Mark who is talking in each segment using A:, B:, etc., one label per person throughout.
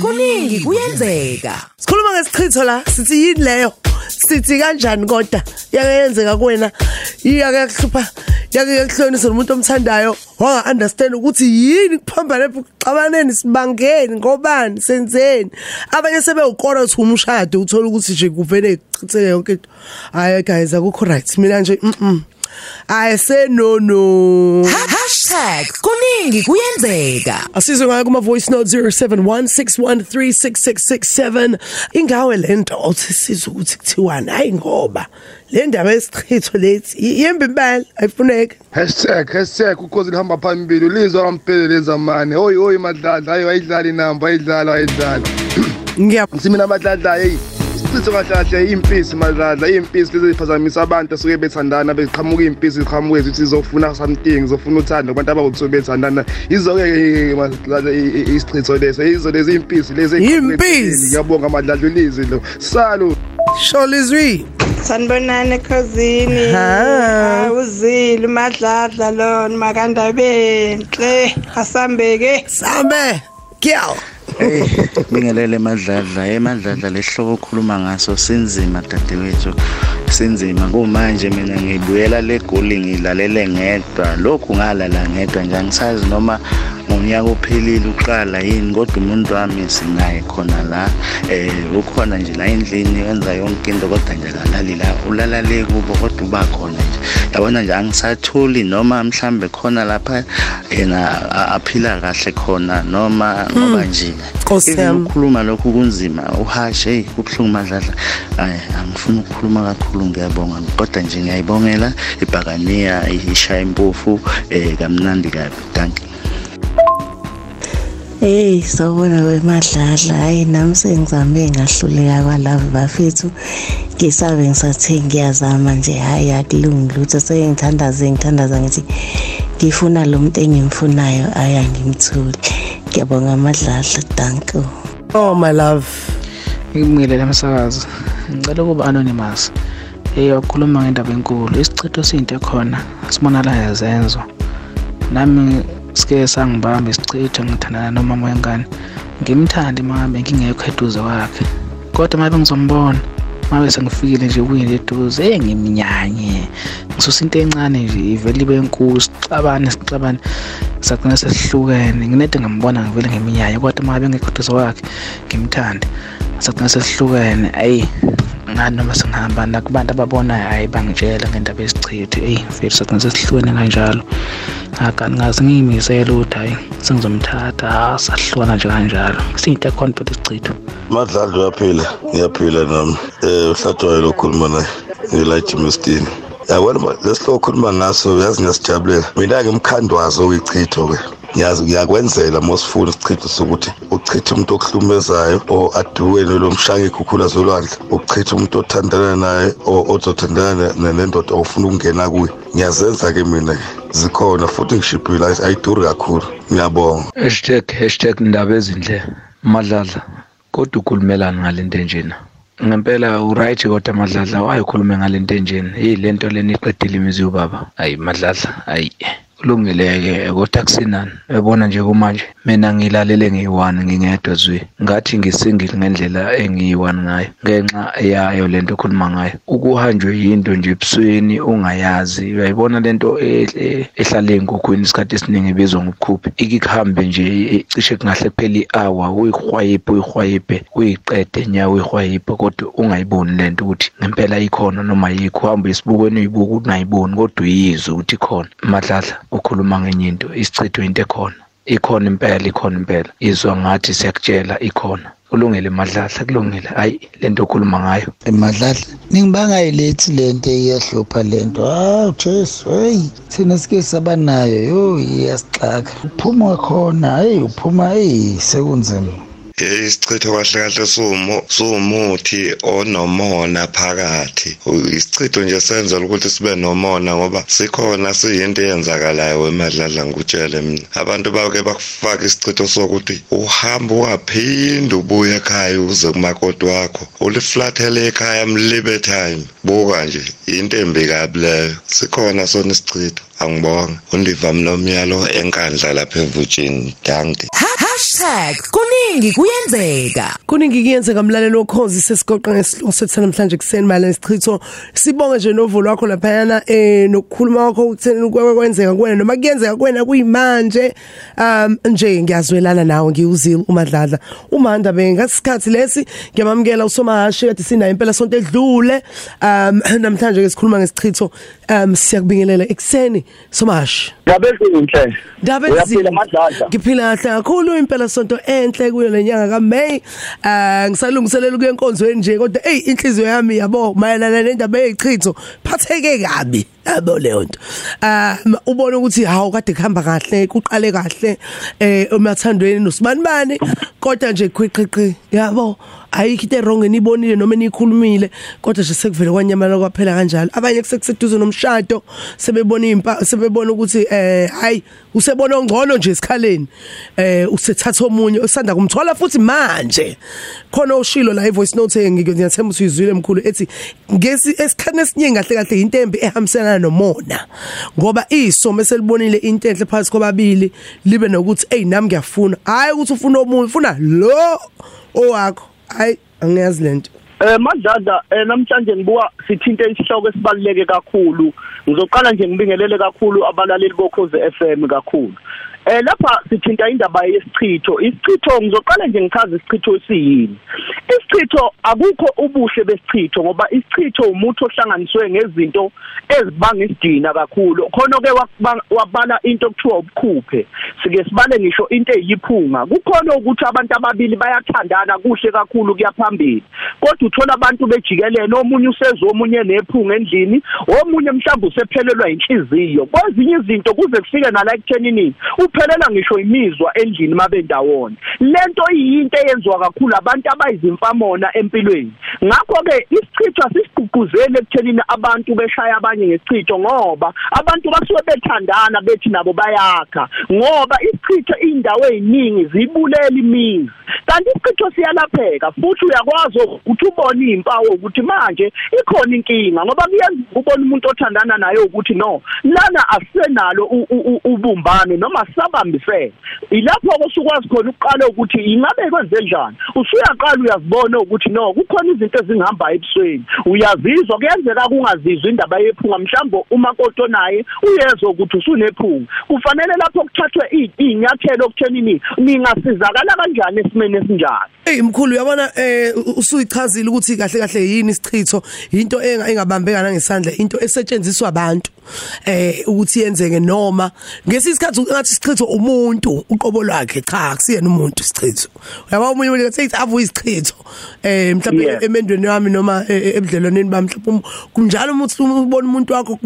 A: #kuningi kuyenzeka.
B: sikhuluma ngesichitho la sithi yini leyo? Sithi kanjani kodwa? Yake yenzeka kuwena. Iyake yakuhlupha yake yakuhlonisa nomuntu omthandayo. Wanga understand ukuthi yini kuphambana kuxabaneni sibangeni ngobani senzeni? Abanye sebewukora uthi umshado uthola ukuthi nje kuvele kuchitheke yonke into. Hayi guys akukho right. Mina nje mhm I say no no
A: #kuningi kuyenzeka.
B: Asizwe ngayo kuma voice note 0716136667 ingawe lento othi sizwe ukuthi kuthiwani? Hayi ngoba le ndaba yesichitho lethi yembe imbali ayifuneki.
C: Hashtag hashtag ukhozi lihamba phambili lizwa kampelele lezamane hoyi hoyi madladla hayi wayidlala inamba wayidlala wayidlala.
B: Ngiyapha
C: simina madladla hey. Isichitho kahle impisi madladla impisi lezi ziphazamisa abantu asuke bethandana beqhamuka impisi ziqhamuke zithi zofuna something zofuna uthando kubantu abakusuke bethandana izo-ke madladla isichitho leso izo lezi impisi lezi
B: Impisi.
C: ngiyabonga madladla ulizwi lo salu
B: Sholizwi
D: Sanibonani khosini.
B: Ha.
D: Awuzile umadladla lo makandabenhle. Asambeke.
B: Sambe Kill
E: Hey, bingelele emadladla, emadladla lesihloko okhuluma ngaso sinzima dadewethu. Sinzima kumanje mina ngibuyela le goli ngilalele ngedwa. Lokhu ngalala ngedwa nje angisazi noma ngonyaka ophelile uqala yini? Kodwa umuntu wami sinaye khona la eh ukhona nje la endlini wenza yonke into kodwa nje akalali la. Ulala le kubo kodwa uba khona nje. Yabona nje angisathuli noma mhlambe khona lapha yena a- aphila kahle khona noma ngoba nje
B: Nkosi
E: Even
B: yami.
E: ukukhuluma lokhu kunzima. Uhashe hey kubuhlungu madladla hayi angifuni ukukhuluma kakhulu ngiyabonga. Kodwa nje ngiyayibongela ibhakaniya ishaya impofu eh kamnandi kabi. Thank you.
F: Hey sawubona kwemadladla hayi nami sengizame ngahluleka kwalava bafethu. Ngisabe ngisathe ngiyazama nje. Hayi akulungi lutho. Sengithandaze ngithandaza ngithi ngifuna lo muntu engimfunayo aya ngimthule ngiyabonga amadladla thank you.
B: Oh my love.
G: Ngimngelela umsakazi ngicela ukuba anonymous. Eh wakhuluma ngendaba enkulu. Isichitho sinto ekhona. Sibonala yazenzo nami sike sangibamba isichitho ngithandana nomama wengane. Ngimthanda mahambe ngingekho eduze kwakhe. Kodwa mabe ngizombona mabe sengifikile nje kuyini eduze eh ngimnyanye ngisusa into encane nje ivele ibe enkulu sixabane sixabane. Sagcina sesihlukene nginede ngambona ngivele ngiminyanye. Kodwa mabe ngekho eduze kwakhe ngimthande sagcina sesihlukene ayi. Ngani noma singihamba nakubantu ababonayo hayi bangitshela ngendaba yesichitho eyi mfethu sagcina sesihlukene kanjalo. Akani ngazi ngiyimisele ukuthi hayi sengizomthatha ha sahlukana nje kanjalo. Siyinto ekhona phela isichitho
H: madladla uyaphila ngiyaphila nami. Um uhlatshwayo lokhuluma naye ngilight mestini yabona ma- lesihloko okhuluma ngaso yazi ngiyasijabulela mina-ke umkhandwazo oyichitho-ke ngiyazi ngiyakwenzela mosifuna isichitho sokuthi uchithe umuntu okuhlumezayo or aduweni lo mshaya ikhukhula zolwandle ukuchitha umuntu othandana naye or ozothandana ne- nendoda ofuna ukungena kuye. Ngiyazenza-ke mina-ke zikhona futhi ngishibhile ayi- ayiduri kakhulu. Ngiyabonga.
I: Hashtag hashtag ndaba ezinhle madladla. Kodwa ukhulumelana ngale nto enjena. Ngempela uright kodwa madladla wayikhulume ngale nto enjena. Eyi le nto lena iqedile imizi yobaba. Hayi madladla hayi kulungileke kodwa kusinani uyabona nje kumanje mina ngilalele ngiyi-one ngingedwa zwi. Ngathi ngisingile ngendlela engiyi-one ngayo ngenxa yayo le nto okhuluma ngayo. Ukuhanjwe yinto nje ebusweni ungayazi. Uyayibona le nto e- e- ehlala ey'nkukhwini isikhathi esiningi ebizwa ngobukhuphi ikikuhambe nje e- cishe kungahle kuphela i-hour uyihwayiphe uyihwayiphe uyiqede nya uyihwayiphe kodwa ungayiboni le nto ukuthi ngempela ikhona noma yikho uhambe esibukweni uyibuka ungayiboni kodwa uyizwe ukuthi ikhona. Madladla ukhuluma ngenye into isichitho into ekhona. Ikhona impela ikhona impela. Izwa ngathi siyakutshela ikhona. Kulungile madladla kulungile hayi le nto okhuluma ngayo.
J: Emadladla ningibangayilethi le nto iyahlupha le nto. Hawu jesu heyi thina sike saba nayo yo iyasixaka. Uphuma khona heyi uphuma eyi sekunzima.
K: Isichitho kahle kahle sumo suwumuthi onomona phakathi. Isichitho nje senzela ukuthi sibe nomona ngoba sikhona siyinto eyenzakalayo wemadladla ngikutshele mina. Abantu bake bakufaka isichitho sokuthi uhamba ungaphinde ubuye ekhaya uze kumakoti wakho. Uliflathele ekhaya mlibe time. Buka nje into embi kabi leyo. Sikhona sona isichitho. Angibonga undiva mnomyalo enkandla lapha evujini danki
A: #kuningi kuyenzeka.
B: Kuningi kuyenzeka mlaleli wokhozi sesigoqa ngesihloko sethu namhlanje kuseni mali nesichitho sibonge nje novulo wakho laphayana eh nokukhuluma kwakho ukutheni kwenzeka kuwena noma kuyenzeka kuwena kuyimanje. Um nje ngiyazwelana nawe ngiwuzile umadladla. Umanda bengasikhathi lesi ngiyamamukela usomahashi kade sinayo impela sonto edlule. Um namhlanje ke sikhuluma ngesichitho. Um siyakubingelela ekseni somahashi
L: Ngabe zinhle.
B: Ndabe
L: Uyaphila madladla.
B: Ngiphila kahle kakhulu impela sonto enhle. Kuyo lenyanga kaMay. Eh ngisalungiselela ukuya enkonzweni nje kodwa hey inhliziyo yami yabo mayelana nendaba yezichitho phatheke kabi. Yabo leyo nto. Um ubona ukuthi hawu kade kuhamba kahle kuqale kahle eh emathandweni nosibanibani kodwa nje khwiqiqi yabo ayikho into wrong enibonile noma enikhulumile kodwa nje sekuvele kwanyamala kwaphela kanjalo. Abanye kusekuseduze nomshado sebebona impa sebebona ukuthi eh hayi usebona ongcono nje esikhaleni. Eh usethatha omunye usanda kumthola futhi manje. Khona oshilo la ivoice note ngiyathemba ukuthi uyizwile emkhulu ethi ngesi esikhane esiningi kahle kahle intembi ehambiselana nomona. Ngoba isomo eselibonile into enhle phakathi kwababili libe nokuthi hey nami ngiyafuna. Hayi ukuthi ufuna omunye ufuna lo owakho. Hayi angiyazi lento
L: Eh madlada eh, namhlanje ngibuka sithinta isihloko esibaluleke kakhulu. Ngizoqala nje ngibingelele kakhulu abalaleli bokhoze FM kakhulu. Eh lapha sithinta indaba yesichitho. Isichitho ngizoqala nje ngichaze isichitho esiyini. Isichitho akukho ubuhle besichitho ngoba isichitho umuntu ohlanganiswe ngezinto ezibanga isidina kakhulu. Khona ke wabala into okuthiwa ubukhuphe. Sike sibale ngisho into eyiphunga. Kukhona ukuthi abantu ababili bayathandana kuhle kakhulu kuyaphambili kodwa uthola abantu bejikelele omunye usezwe omunye nephunga endlini omunye mhlawumbe usephelelwa inhliziyo. Kwezinye izinto kuze kufike nala ekuthenini uphelela ngisho imizwa endlini mabendawona lento iyinto eyenziwa kakhulu abantu abayizimfamona empilweni. Ngakho ke isichitho asisiguquzeli ekuthenini abantu beshaya abanye ngesichitho ngoba abantu basuke bethandana bethi nabo bayakha. Ngoba isichitho indawo eziningi zibulela imizi kanti isichitho siyalapheka futhi uyakwazi ukuthi ubone izimpawu ukuthi manje ikhona inkinga ngoba kuyenza ubone umuntu othandana naye ukuthi no lana asisenalo ubumbano noma sabambisene ilapho osukwazi khona ukuqala ukuthi ingabe kwenze njani. Usuyaqala uyazibona ukuthi no kukhona izinto ezingihamba ebusweni. Uyazizwa kuyenzeka kungazizwa indaba yephunga mhlawumbe umakoto naye uyezwa ukuthi usunephunga. Kufanele lapho kuthathwe inyathelo okuthenini ningasizakala kanjani esimene esinjani?
B: Hey mkhulu uyabona eh usuyichazile ukuthi kahle kahle yini isichitho? Into engabambeka ngesandla into esetshenziswa abantu eh ukuthi yenzeke noma ngesisikhathi ngathi isichitho umuntu uqobo lwakhe cha akusiyena umuntu isichitho. Uyabona umunye umuntu ngathi avu isichitho eh mhlawumbe emendweni wami noma ebudlelwaneni bami mhlawumbe kunjalo umuthi ubona umuntu wakho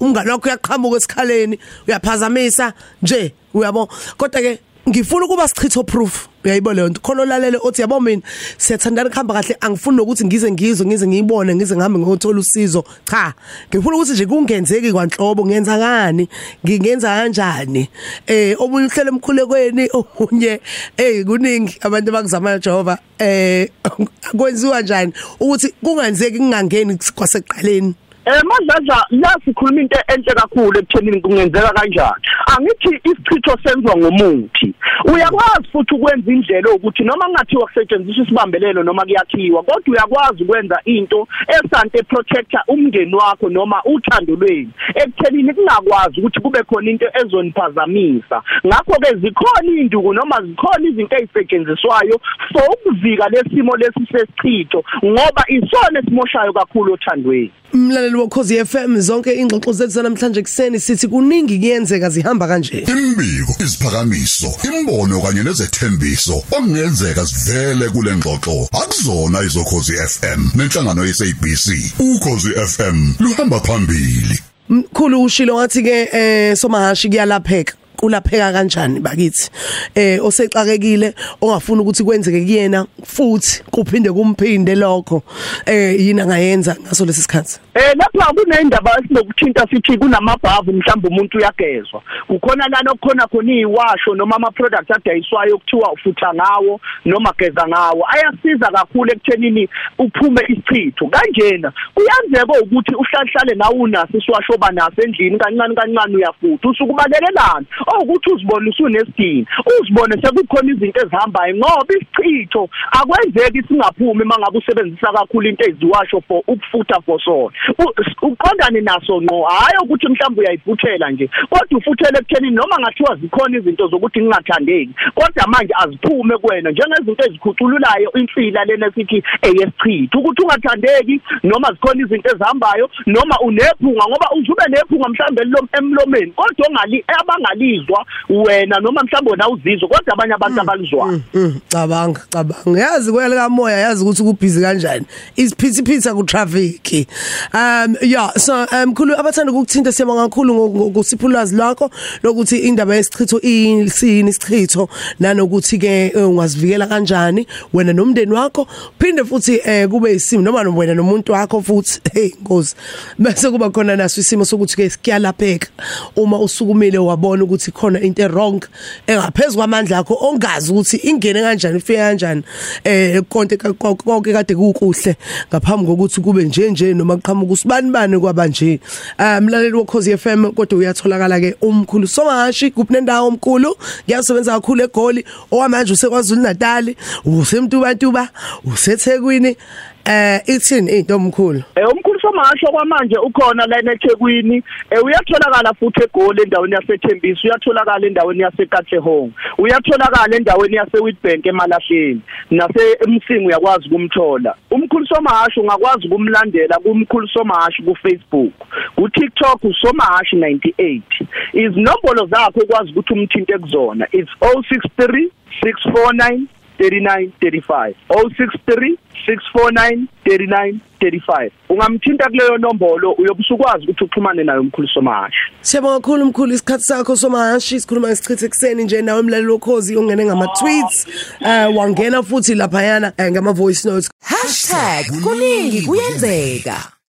B: umngane wakho uyaqhamuka esikhaleni uyaphazamisa nje uyabo kodwa ke ngifuna ukuba sichitho proof. Uyayibona leyo nto? Khona olalele othi yabo mina siyathandana kuhamba kahle. Angifuni nokuthi ngize ngizwe ngize ngiyibone ngize ngihambe ngiyothola usizo. Cha ngifuna ukuthi nje kungenzeki kwanhlobo ngenza ngani? Ngingenza kanjani? Eh omunye uhlele emkhulekweni omunye eh kuningi abantu abakuzama Jehova. Eh kwenziwa kanjani ukuthi kungenzeki kungangeni kwaseqaleni
L: Eh madladla la sikhuluma into enhle kakhulu ekuthenini kungenzeka kanjani. Angithi isichitho senziwa ngomuthi. Uyakwazi futhi ukwenza indlela ukuthi noma kungathiwa kusetshenziswa isibambelelo noma kuyakhiwa kodwa uyakwazi ukwenza into esante protector umndeni wakho noma uthando lweni. Ekuthenini kungakwazi ukuthi kube khona into ezoniphazamisa. Ngakho ke zikhona induku noma zikhona izinto ezisetshenziswayo for ukuvika lesimo lesi sesichitho ngoba isona esimoshayo kakhulu othandweni.
B: Mlaleli wokhozi FM zonke ingxoxo zethu namhlanje kuseni sithi kuningi kuyenzeka zihamba kanje.
M: Imbiko, isiphakamiso, imbono kanye nezethembiso okungenzeka sivele kule ngxoxo akuzona izokhozi FM nenhlangano yeSABC. Ukhozi FM luhamba phambili.
B: Mkhulu ushilo wathi ke eh somahashi kuyalapheka. Kulapheka kanjani bakithi? Eh osexakekile ongafuna ukuthi kwenzeke kuyena futhi kuphinde kumphinde lokho eh yini angayenza ngaso lesi sikhathi?
L: Eh lapha kunendaba esinokuthinta sithi kunamabhavu mhlawumbe umuntu uyagezwa. Kukhona lana okukhona khona iwasho noma ama products adayiswayo kuthiwa ufutha ngawo noma geza ngawo. Ayasiza kakhulu ekuthenini uphume isichitho. Kanjena kuyenzeka ukuthi uhlahlale nawe unaso isiwasho banaso endlini kancane kancane uyafutha. Usukubalelelana ukuthi uzibone usunesidini uzibone sekukhona izinto ezihambayo ngoba isichitho akwenzeki singaphumi mangabe usebenzisa kakhulu into eziwasho for ukufutha for sona. Uqondane naso ngqo hayi ukuthi mhlawumbe uyayiphuthela nje kodwa ufuthele ekuthenini noma ngathiwa zikhona izinto zokuthi ngingathandeki kodwa manje aziphume kuwena. Njengezinto ezikhucululayo insila lena sithi eyesichitho. Ukuthi ungathandeki noma zikhona izinto ezihambayo noma unephunga ngoba uzube nephunga mhlawumbe emlomeni kodwa ongali abangalizwa wena noma mhlawumbe na uzizwe kodwa abanye abantu abalizwayo.
B: Mm, cabanga cabanga. Yazi kwele kamoya yazi ukuthi kubhizi kanjani. Isiphithipitha ku traffic um yeah so mkhulu abathanda ukukuthinta siyabonga kakhulu ngosipho ulwazi lwakho lokuthi indaba yesichitho isini isichitho nanokuthi ke eh, ungazivikela kanjani wena nomndeni wakho. Phinde futhi eh, kube isimo noma wena nomuntu wakho futhi. Hey nkosi. Bese kuba khona naso isimo sokuthi ke sikuyalapheka uma usukumile wabona ukuthi khona into wrong engaphezulu kwamandla akho ongazi ukuthi ingene kanjani ifike kanjani eh konke konke kade kukuhle ngaphambi kokuthi kube nje nje noma kuqhamuka usibani bani kwaba nje. Umlaleli wokhozi FM kodwa uyatholakala ke umkhulu Somashi kupnendawo omkhulu ngiyasebenza kakhulu egoli owamanje usekwazulu Natal usemtuba tuba usethekwini eh ithini into omkhulu
L: Eh umkhulu somasho kwamanje ukhona la eThekwini eh uyatholakala futhi eGoli endaweni yaseThembisa uyatholakala endaweni yaseKatlehong uyatholakala endaweni yaseWitbank emalahleni nase emsingo uyakwazi kumthola umkhulu somasho ungakwazi kumlandela kumkhulu somasho ku Facebook ku TikTok usomasho 98 izinombolo zakho ukwazi ukuthi umthinte kuzona it's 063 649 3935 063 649 3935 ungamthinta kuleyo nombolo uyobusukwazi ukuthi uxhumane naye umkhulu somashi
B: Siyabonga kakhulu mkhulu isikhathi sakho somahashi sikhuluma ngesichithe ekseni nje nawe umlaleli lokhozi ungene ngama tweets eh wangena futhi lapha yana ngama voice notes
A: #kuningi kuyenzeka.